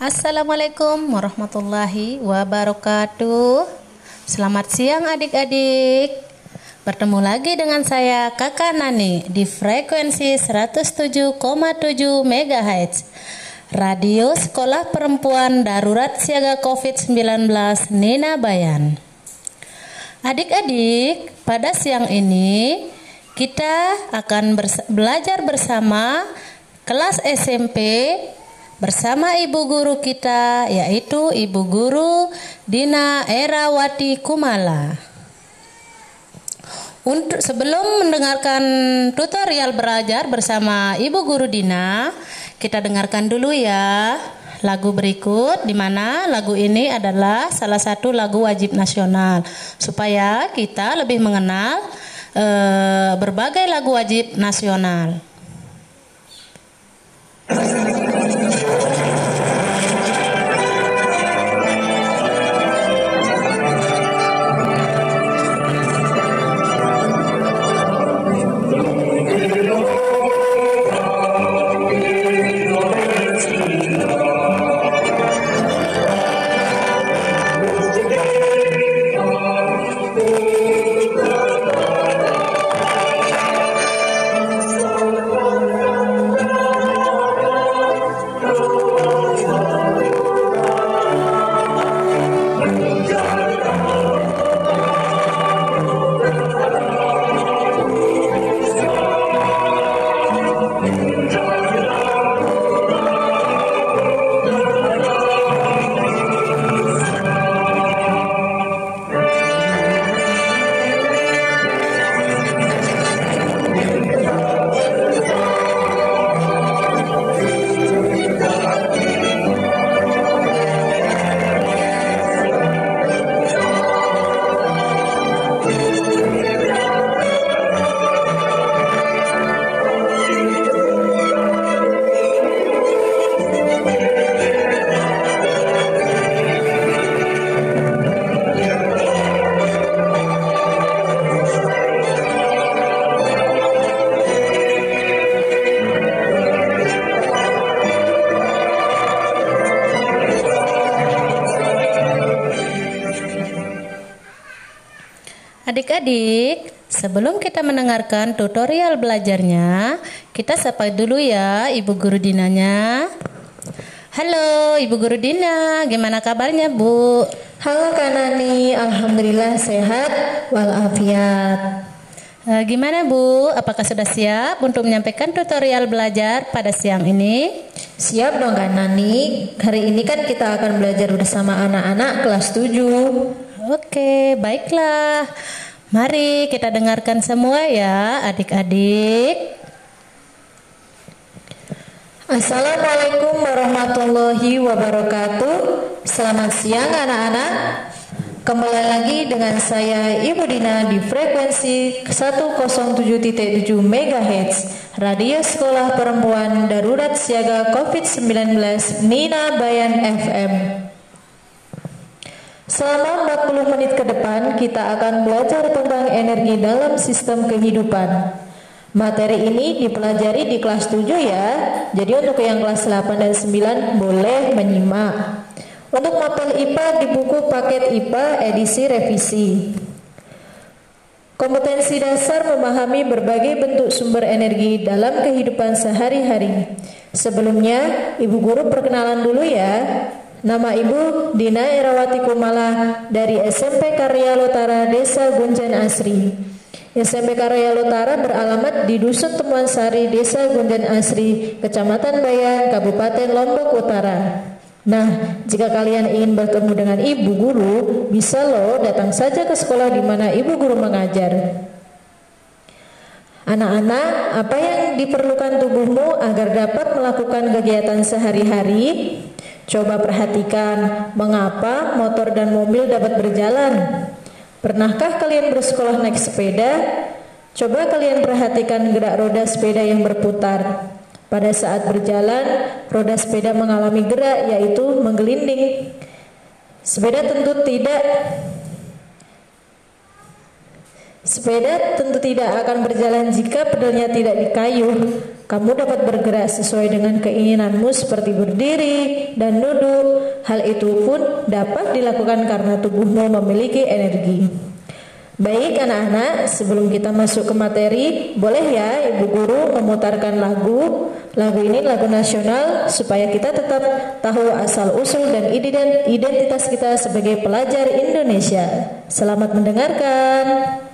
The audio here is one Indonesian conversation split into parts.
Assalamualaikum warahmatullahi wabarakatuh. Selamat siang adik-adik. Bertemu lagi dengan saya Kakak Nani di frekuensi 107,7 MHz. Radio Sekolah Perempuan Darurat Siaga COVID-19 Nina Bayan. Adik-adik, pada siang ini kita akan belajar bersama kelas SMP bersama ibu guru kita yaitu Ibu Guru Dina Erawati Kumala. Untuk sebelum mendengarkan tutorial belajar bersama Ibu Guru Dina, kita dengarkan dulu ya lagu berikut di mana lagu ini adalah salah satu lagu wajib nasional supaya kita lebih mengenal eh, berbagai lagu wajib nasional. Sebelum kita mendengarkan tutorial belajarnya, kita sapa dulu ya Ibu Guru Dinanya. Halo Ibu Guru Dina, gimana kabarnya Bu? Halo Kak Nani, Alhamdulillah sehat walafiat. E, gimana Bu, apakah sudah siap untuk menyampaikan tutorial belajar pada siang ini? Siap dong Kak Nani, hari ini kan kita akan belajar bersama anak-anak kelas 7. Oke, baiklah. Mari kita dengarkan semua ya, adik-adik. Assalamualaikum warahmatullahi wabarakatuh. Selamat siang anak-anak. Kembali lagi dengan saya Ibu Dina di frekuensi 107.7 MHz Radio Sekolah Perempuan Darurat Siaga COVID-19 Nina Bayan FM. Selama 40 menit ke depan kita akan belajar tentang energi dalam sistem kehidupan. Materi ini dipelajari di kelas 7 ya. Jadi untuk yang kelas 8 dan 9 boleh menyimak. Untuk mapel IPA di buku paket IPA edisi revisi. Kompetensi dasar memahami berbagai bentuk sumber energi dalam kehidupan sehari-hari. Sebelumnya, Ibu Guru perkenalan dulu ya. Nama Ibu Dina Erawati Kumala dari SMP Karya Lotara Desa Gunjan Asri. SMP Karya Lotara beralamat di Dusun Temuan Sari, Desa Gunjan Asri, Kecamatan Bayan, Kabupaten Lombok Utara. Nah, jika kalian ingin bertemu dengan ibu guru, bisa loh datang saja ke sekolah di mana ibu guru mengajar. Anak-anak, apa yang diperlukan tubuhmu agar dapat melakukan kegiatan sehari-hari? Coba perhatikan mengapa motor dan mobil dapat berjalan. Pernahkah kalian bersekolah naik sepeda? Coba kalian perhatikan gerak roda sepeda yang berputar. Pada saat berjalan, roda sepeda mengalami gerak yaitu menggelinding. Sepeda tentu tidak Sepeda tentu tidak akan berjalan jika pedalnya tidak dikayuh. Kamu dapat bergerak sesuai dengan keinginanmu seperti berdiri dan duduk. Hal itu pun dapat dilakukan karena tubuhmu memiliki energi. Baik anak-anak, sebelum kita masuk ke materi, boleh ya ibu guru memutarkan lagu. Lagu ini lagu nasional supaya kita tetap tahu asal usul dan identitas kita sebagai pelajar Indonesia. Selamat mendengarkan.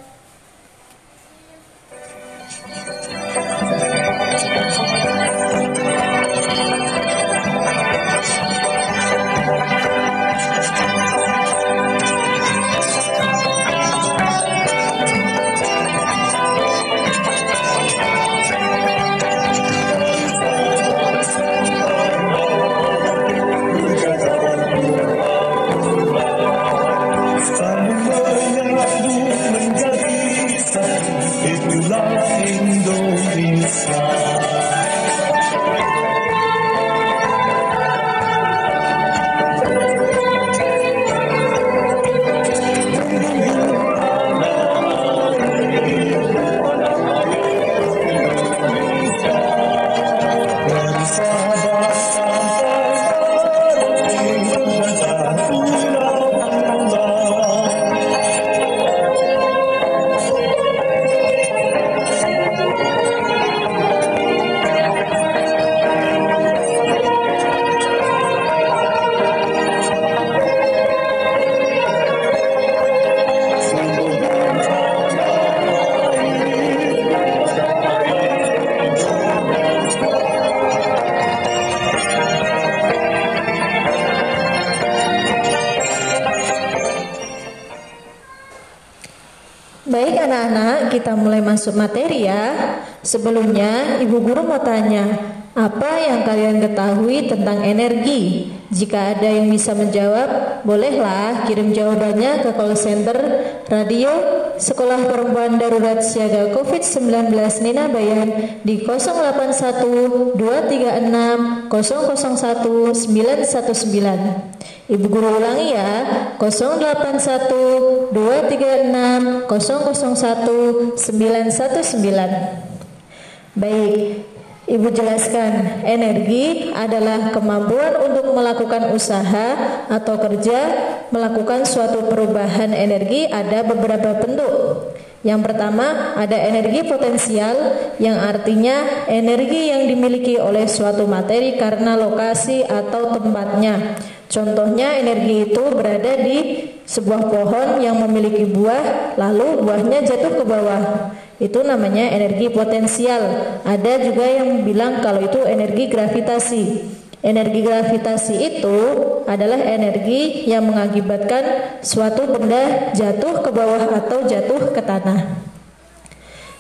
Masuk materi ya. Sebelumnya, Ibu Guru mau tanya, apa yang kalian ketahui tentang energi? Jika ada yang bisa menjawab, bolehlah kirim jawabannya ke call center radio Sekolah Perempuan Darurat Siaga COVID-19 Nina Bayan di 081 236 001 919. Ibu guru ulangi ya. 081 236 001 919 Baik Ibu jelaskan energi adalah kemampuan untuk melakukan usaha atau kerja melakukan suatu perubahan energi ada beberapa bentuk. Yang pertama ada energi potensial yang artinya energi yang dimiliki oleh suatu materi karena lokasi atau tempatnya Contohnya energi itu berada di sebuah pohon yang memiliki buah, lalu buahnya jatuh ke bawah. Itu namanya energi potensial. Ada juga yang bilang kalau itu energi gravitasi. Energi gravitasi itu adalah energi yang mengakibatkan suatu benda jatuh ke bawah atau jatuh ke tanah.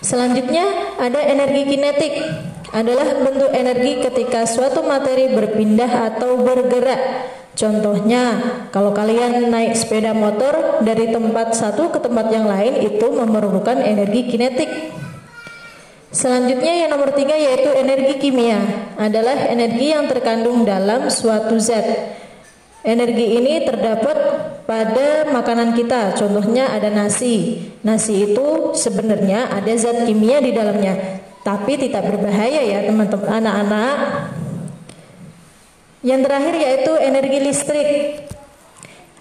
Selanjutnya ada energi kinetik adalah bentuk energi ketika suatu materi berpindah atau bergerak Contohnya, kalau kalian naik sepeda motor dari tempat satu ke tempat yang lain itu memerlukan energi kinetik. Selanjutnya yang nomor tiga yaitu energi kimia adalah energi yang terkandung dalam suatu zat. Energi ini terdapat pada makanan kita. Contohnya ada nasi. Nasi itu sebenarnya ada zat kimia di dalamnya, tapi tidak berbahaya ya teman-teman anak-anak. Yang terakhir yaitu energi listrik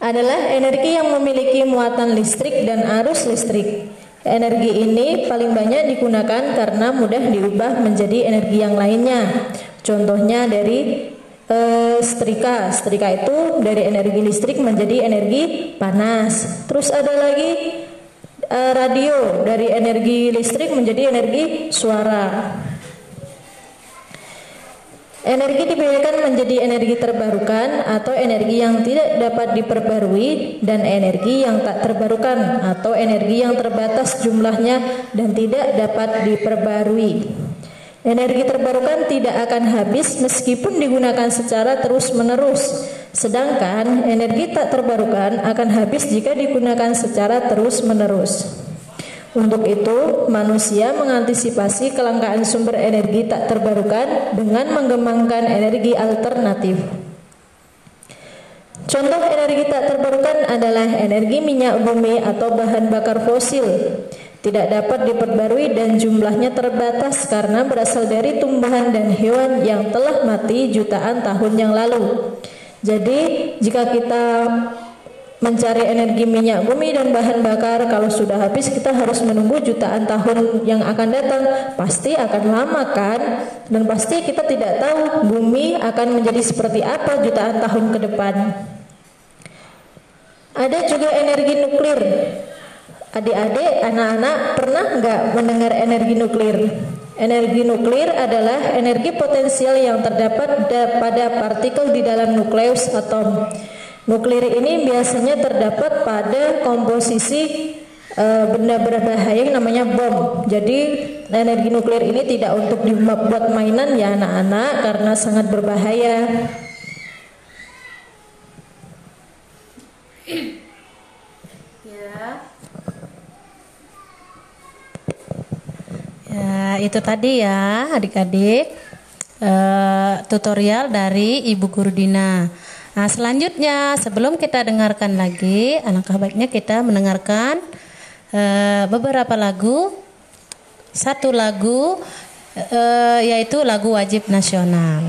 adalah energi yang memiliki muatan listrik dan arus listrik. Energi ini paling banyak digunakan karena mudah diubah menjadi energi yang lainnya. Contohnya dari e, setrika. Setrika itu dari energi listrik menjadi energi panas. Terus ada lagi e, radio dari energi listrik menjadi energi suara. Energi dibedakan menjadi energi terbarukan atau energi yang tidak dapat diperbarui dan energi yang tak terbarukan atau energi yang terbatas jumlahnya dan tidak dapat diperbarui. Energi terbarukan tidak akan habis meskipun digunakan secara terus-menerus, sedangkan energi tak terbarukan akan habis jika digunakan secara terus-menerus. Untuk itu, manusia mengantisipasi kelangkaan sumber energi tak terbarukan dengan mengembangkan energi alternatif. Contoh energi tak terbarukan adalah energi minyak bumi atau bahan bakar fosil. tidak dapat diperbarui dan jumlahnya terbatas karena berasal dari tumbuhan dan hewan yang telah mati jutaan tahun yang lalu. Jadi, jika kita mencari energi minyak bumi dan bahan bakar kalau sudah habis kita harus menunggu jutaan tahun yang akan datang. Pasti akan lama kan? Dan pasti kita tidak tahu bumi akan menjadi seperti apa jutaan tahun ke depan. Ada juga energi nuklir. Adik-adik anak-anak pernah nggak mendengar energi nuklir Energi nuklir adalah energi potensial yang terdapat pada partikel di dalam nukleus atom. Nuklir ini biasanya terdapat pada komposisi uh, benda berbahaya yang namanya bom. Jadi energi nuklir ini tidak untuk dibuat mainan ya anak-anak karena sangat berbahaya. Ya, itu tadi ya adik-adik uh, tutorial dari Ibu Guru Dina. Nah, selanjutnya sebelum kita dengarkan lagi, alangkah baiknya kita mendengarkan uh, beberapa lagu. Satu lagu uh, yaitu lagu wajib nasional.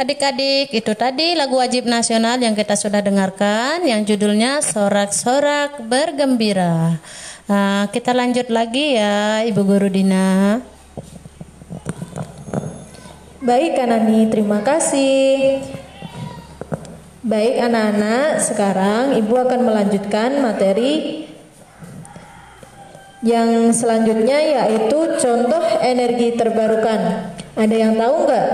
Adik-adik, itu tadi lagu wajib nasional yang kita sudah dengarkan yang judulnya Sorak-sorak bergembira. Nah, kita lanjut lagi ya, Ibu Guru Dina. Baik, Kanani, terima kasih. Baik, anak-anak, sekarang Ibu akan melanjutkan materi yang selanjutnya yaitu contoh energi terbarukan. Ada yang tahu nggak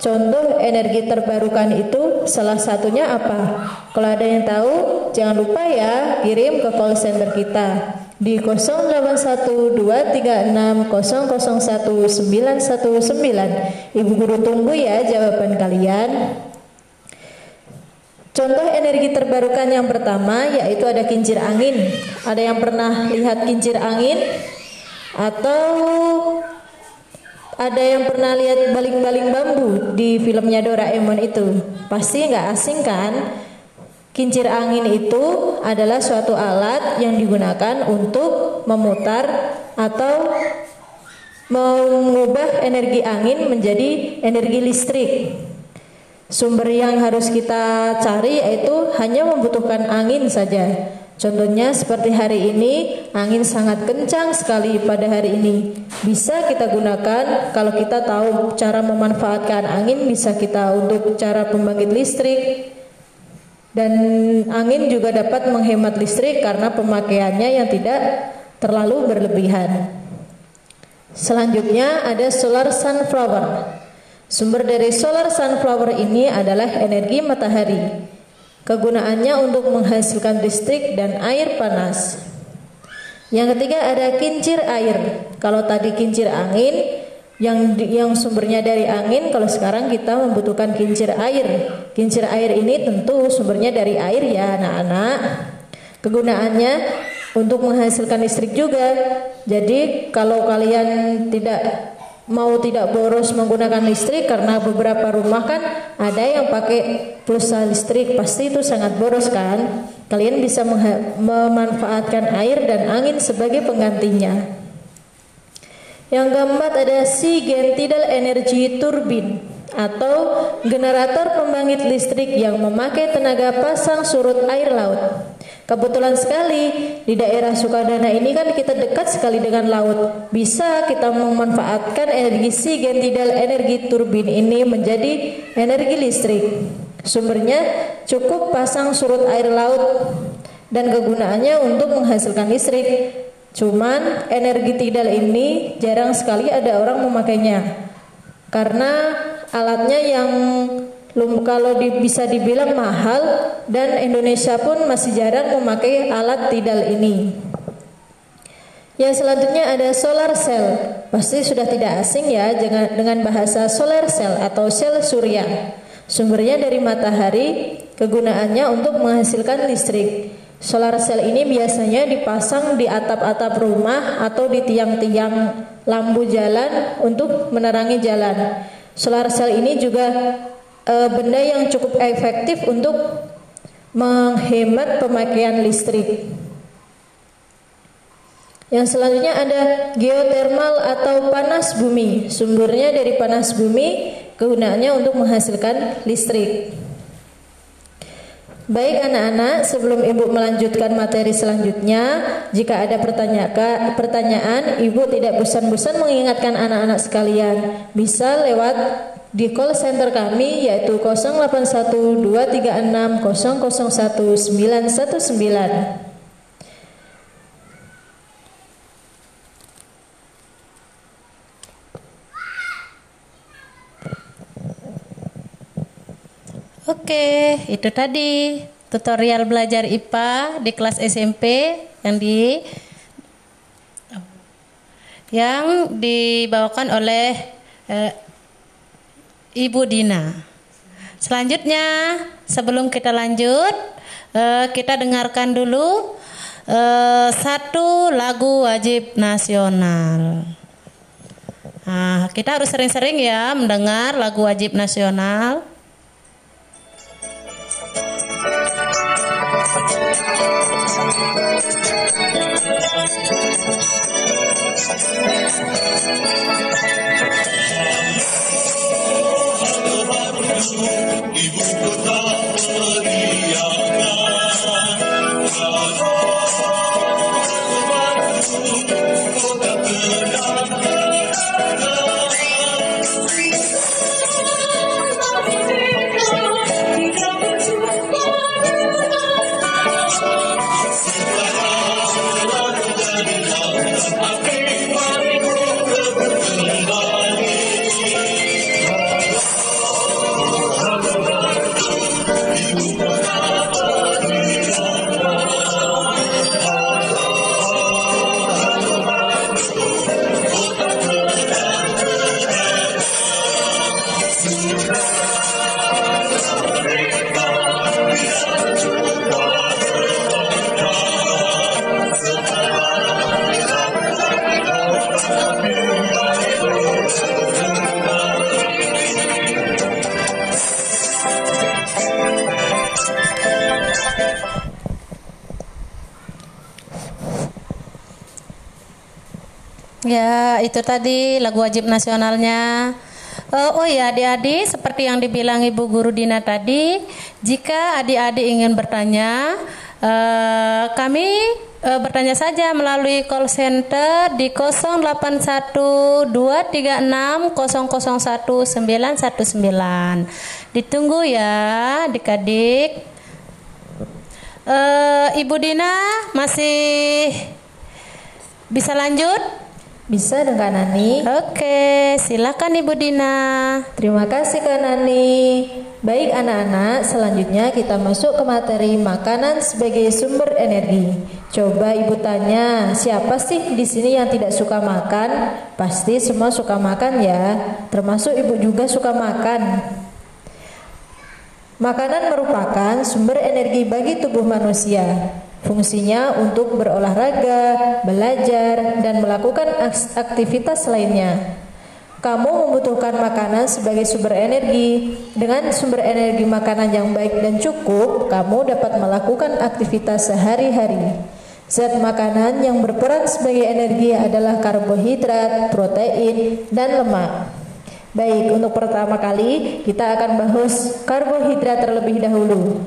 Contoh energi terbarukan itu salah satunya apa? Kalau ada yang tahu, jangan lupa ya kirim ke call center kita di 081236001919. Ibu guru tunggu ya jawaban kalian. Contoh energi terbarukan yang pertama yaitu ada kincir angin. Ada yang pernah lihat kincir angin? Atau ada yang pernah lihat baling-baling bambu di filmnya Doraemon itu? Pasti nggak asing kan? Kincir angin itu adalah suatu alat yang digunakan untuk memutar atau mengubah energi angin menjadi energi listrik. Sumber yang harus kita cari yaitu hanya membutuhkan angin saja. Contohnya seperti hari ini, angin sangat kencang sekali pada hari ini. Bisa kita gunakan kalau kita tahu cara memanfaatkan angin, bisa kita untuk cara pembangkit listrik. Dan angin juga dapat menghemat listrik karena pemakaiannya yang tidak terlalu berlebihan. Selanjutnya ada solar sunflower. Sumber dari solar sunflower ini adalah energi matahari. Kegunaannya untuk menghasilkan listrik dan air panas. Yang ketiga ada kincir air. Kalau tadi kincir angin yang yang sumbernya dari angin, kalau sekarang kita membutuhkan kincir air. Kincir air ini tentu sumbernya dari air ya, anak-anak. Kegunaannya untuk menghasilkan listrik juga. Jadi kalau kalian tidak mau tidak boros menggunakan listrik karena beberapa rumah kan ada yang pakai pulsa listrik pasti itu sangat boros kan? Kalian bisa memanfaatkan air dan angin sebagai penggantinya. Yang keempat ada Sigen Tidal Energy Turbin atau generator pembangkit listrik yang memakai tenaga pasang surut air laut Kebetulan sekali di daerah Sukadana ini kan kita dekat sekali dengan laut. Bisa kita memanfaatkan energi sigen tidal energi turbin ini menjadi energi listrik. Sumbernya cukup pasang surut air laut dan kegunaannya untuk menghasilkan listrik. Cuman energi tidal ini jarang sekali ada orang memakainya. Karena alatnya yang kalau di, bisa dibilang mahal dan Indonesia pun masih jarang memakai alat tidal ini. Yang selanjutnya ada solar cell. Pasti sudah tidak asing ya dengan, dengan bahasa solar cell atau sel surya. Sumbernya dari matahari, kegunaannya untuk menghasilkan listrik. Solar cell ini biasanya dipasang di atap-atap rumah atau di tiang-tiang lampu jalan untuk menerangi jalan. Solar cell ini juga uh, benda yang cukup efektif untuk menghemat pemakaian listrik. Yang selanjutnya ada geotermal atau panas bumi. Sumbernya dari panas bumi, kegunaannya untuk menghasilkan listrik. Baik anak-anak, sebelum Ibu melanjutkan materi selanjutnya, jika ada pertanyaan, pertanyaan Ibu tidak bosan-bosan mengingatkan anak-anak sekalian, bisa lewat di call center kami yaitu 081236001919. Oke, itu tadi tutorial belajar IPA di kelas SMP yang di yang dibawakan oleh eh, Ibu Dina. Selanjutnya, sebelum kita lanjut, uh, kita dengarkan dulu uh, satu lagu wajib nasional. Nah, kita harus sering-sering ya mendengar lagu wajib nasional. Ya, itu tadi lagu wajib nasionalnya. Uh, oh ya, adik-adik, seperti yang dibilang Ibu Guru Dina tadi, jika adik-adik ingin bertanya, Uh, kami uh, bertanya saja melalui call center di 081236001919. Ditunggu ya, adik-adik. Uh, Ibu Dina masih bisa lanjut? Bisa dengan Nani. Oke, silakan Ibu Dina. Terima kasih Kak Nani. Baik anak-anak, selanjutnya kita masuk ke materi makanan sebagai sumber energi. Coba Ibu tanya, siapa sih di sini yang tidak suka makan? Pasti semua suka makan ya, termasuk Ibu juga suka makan. Makanan merupakan sumber energi bagi tubuh manusia. Fungsinya untuk berolahraga, belajar, dan melakukan aktivitas lainnya. Kamu membutuhkan makanan sebagai sumber energi. Dengan sumber energi makanan yang baik dan cukup, kamu dapat melakukan aktivitas sehari-hari. Zat makanan yang berperan sebagai energi adalah karbohidrat, protein, dan lemak. Baik, untuk pertama kali kita akan bahas karbohidrat terlebih dahulu.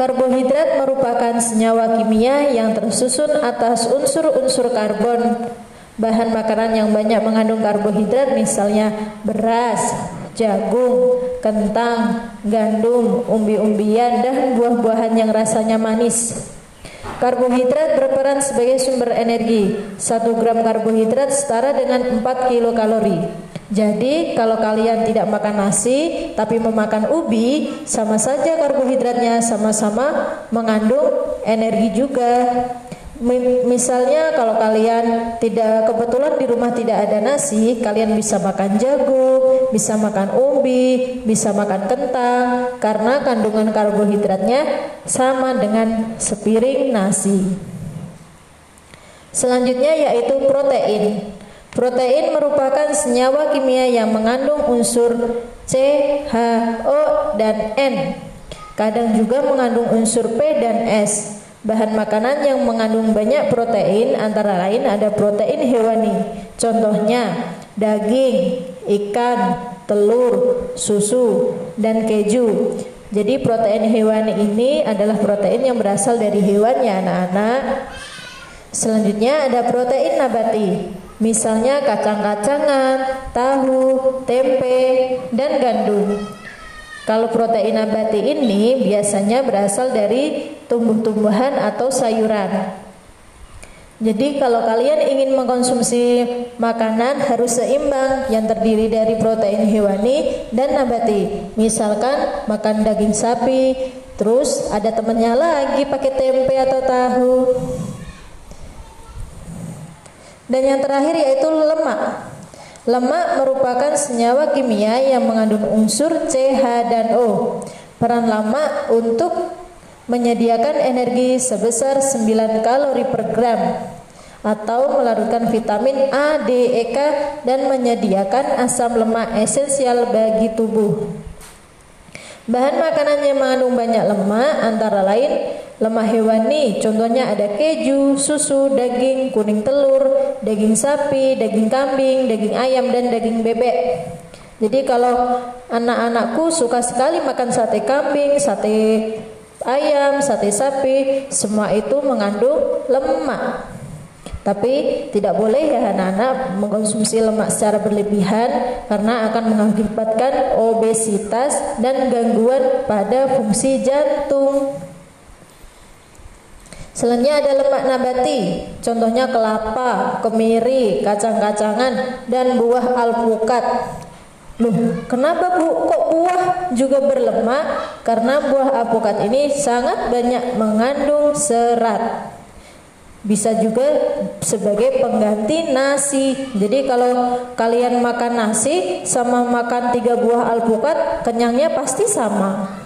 Karbohidrat merupakan senyawa kimia yang tersusun atas unsur-unsur karbon. Bahan makanan yang banyak mengandung karbohidrat misalnya beras, jagung, kentang, gandum, umbi-umbian, dan buah-buahan yang rasanya manis. Karbohidrat berperan sebagai sumber energi. 1 gram karbohidrat setara dengan 4 kilokalori. Jadi kalau kalian tidak makan nasi tapi memakan ubi, sama saja karbohidratnya sama-sama mengandung energi juga. Misalnya kalau kalian tidak kebetulan di rumah tidak ada nasi, kalian bisa makan jagung, bisa makan ubi, bisa makan kentang karena kandungan karbohidratnya sama dengan sepiring nasi. Selanjutnya yaitu protein. Protein merupakan senyawa kimia yang mengandung unsur C, H, O, dan N. Kadang juga mengandung unsur P dan S. Bahan makanan yang mengandung banyak protein antara lain ada protein hewani. Contohnya daging, ikan, telur, susu, dan keju. Jadi protein hewani ini adalah protein yang berasal dari hewan ya anak-anak. Selanjutnya ada protein nabati. Misalnya kacang-kacangan, tahu, tempe, dan gandum. Kalau protein nabati ini biasanya berasal dari tumbuh-tumbuhan atau sayuran. Jadi kalau kalian ingin mengkonsumsi makanan harus seimbang yang terdiri dari protein hewani dan nabati. Misalkan makan daging sapi, terus ada temennya lagi pakai tempe atau tahu. Dan yang terakhir yaitu lemak. Lemak merupakan senyawa kimia yang mengandung unsur C, H, dan O. Peran lemak untuk menyediakan energi sebesar 9 kalori per gram atau melarutkan vitamin A, D, E, K dan menyediakan asam lemak esensial bagi tubuh. Bahan makanan yang mengandung banyak lemak antara lain Lemak hewani, contohnya ada keju, susu, daging, kuning telur, daging sapi, daging kambing, daging ayam, dan daging bebek. Jadi kalau anak-anakku suka sekali makan sate kambing, sate ayam, sate sapi, semua itu mengandung lemak. Tapi tidak boleh ya anak-anak mengkonsumsi lemak secara berlebihan karena akan mengakibatkan obesitas dan gangguan pada fungsi jantung. Selanjutnya ada lemak nabati, contohnya kelapa, kemiri, kacang-kacangan, dan buah alpukat. Loh, kenapa bu? Kok buah juga berlemak? Karena buah alpukat ini sangat banyak mengandung serat. Bisa juga sebagai pengganti nasi. Jadi kalau kalian makan nasi sama makan tiga buah alpukat, kenyangnya pasti sama.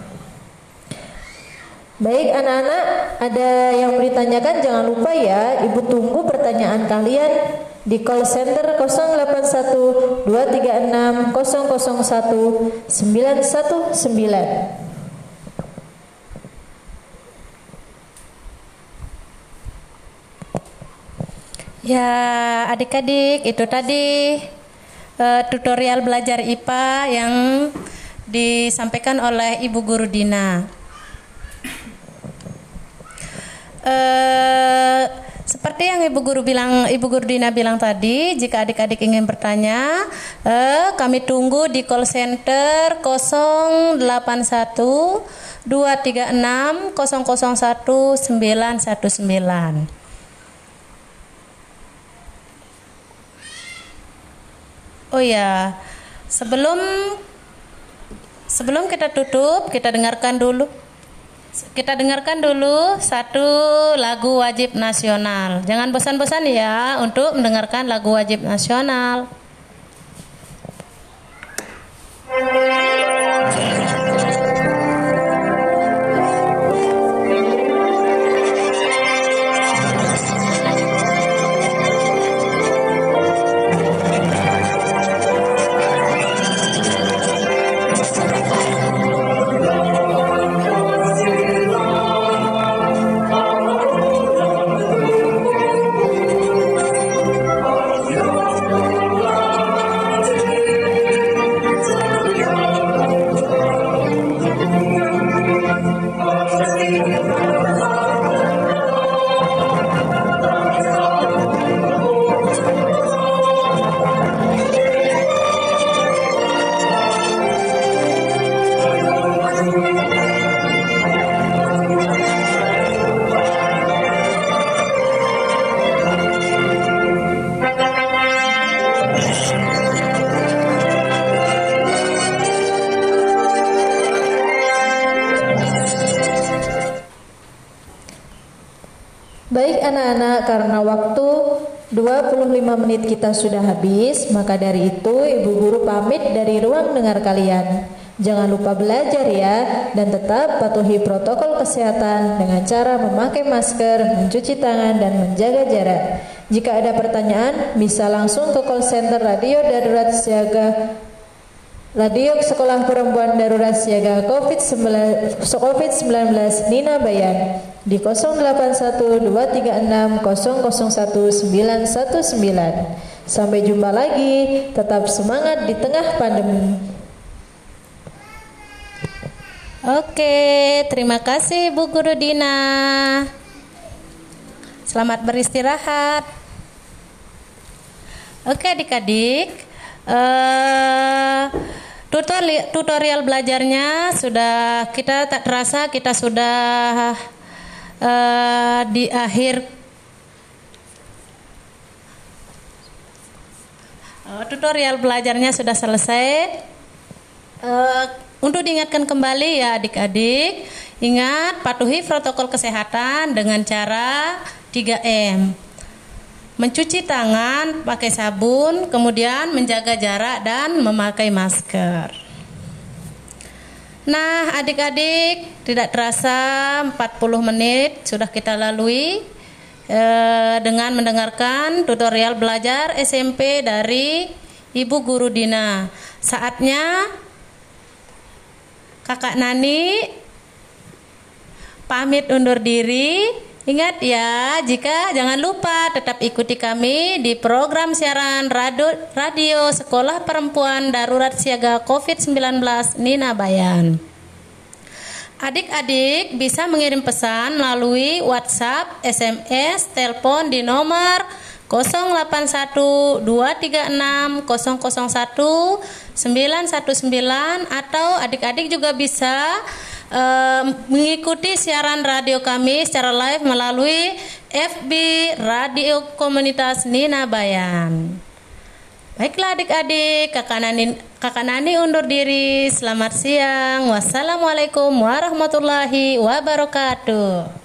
Baik anak-anak, ada yang mau ditanyakan jangan lupa ya, Ibu tunggu pertanyaan kalian di call center 081 236 001 919. Ya, adik-adik, itu tadi uh, tutorial belajar IPA yang disampaikan oleh Ibu Guru Dina. Eh, seperti yang Ibu Guru bilang, Ibu Guru Dina bilang tadi, jika adik-adik ingin bertanya, eh, kami tunggu di call center 081 236 001 919. Oh ya, sebelum sebelum kita tutup, kita dengarkan dulu. Kita dengarkan dulu satu lagu wajib nasional. Jangan bosan-bosan ya untuk mendengarkan lagu wajib nasional. Baik anak-anak, karena waktu 25 menit kita sudah habis, maka dari itu Ibu Guru pamit dari ruang dengar kalian. Jangan lupa belajar ya, dan tetap patuhi protokol kesehatan dengan cara memakai masker, mencuci tangan, dan menjaga jarak. Jika ada pertanyaan, bisa langsung ke call center Radio Darurat Siaga Radio Sekolah Perempuan Darurat Siaga COVID-19 Nina Bayan di 081236001919. Sampai jumpa lagi, tetap semangat di tengah pandemi. Oke, terima kasih Bu Guru Dina. Selamat beristirahat. Oke adik-adik, tutorial, tutorial belajarnya sudah kita tak terasa kita sudah uh, di akhir uh, tutorial belajarnya sudah selesai. Uh, untuk diingatkan kembali ya adik-adik, ingat patuhi protokol kesehatan dengan cara 3M. Mencuci tangan pakai sabun, kemudian menjaga jarak dan memakai masker. Nah, adik-adik, tidak terasa 40 menit sudah kita lalui eh, dengan mendengarkan tutorial belajar SMP dari Ibu Guru Dina. Saatnya Kakak Nani pamit undur diri. Ingat ya, jika jangan lupa tetap ikuti kami di program siaran radio, radio Sekolah Perempuan Darurat Siaga COVID-19 Nina Bayan. Adik-adik bisa mengirim pesan melalui WhatsApp, SMS, telepon di nomor 081 236 001 919 atau adik-adik juga bisa mengikuti siaran radio kami secara live melalui FB Radio Komunitas Nina Bayan. Baiklah adik-adik, kakak Nani, kakak Nani undur diri. Selamat siang. Wassalamualaikum warahmatullahi wabarakatuh.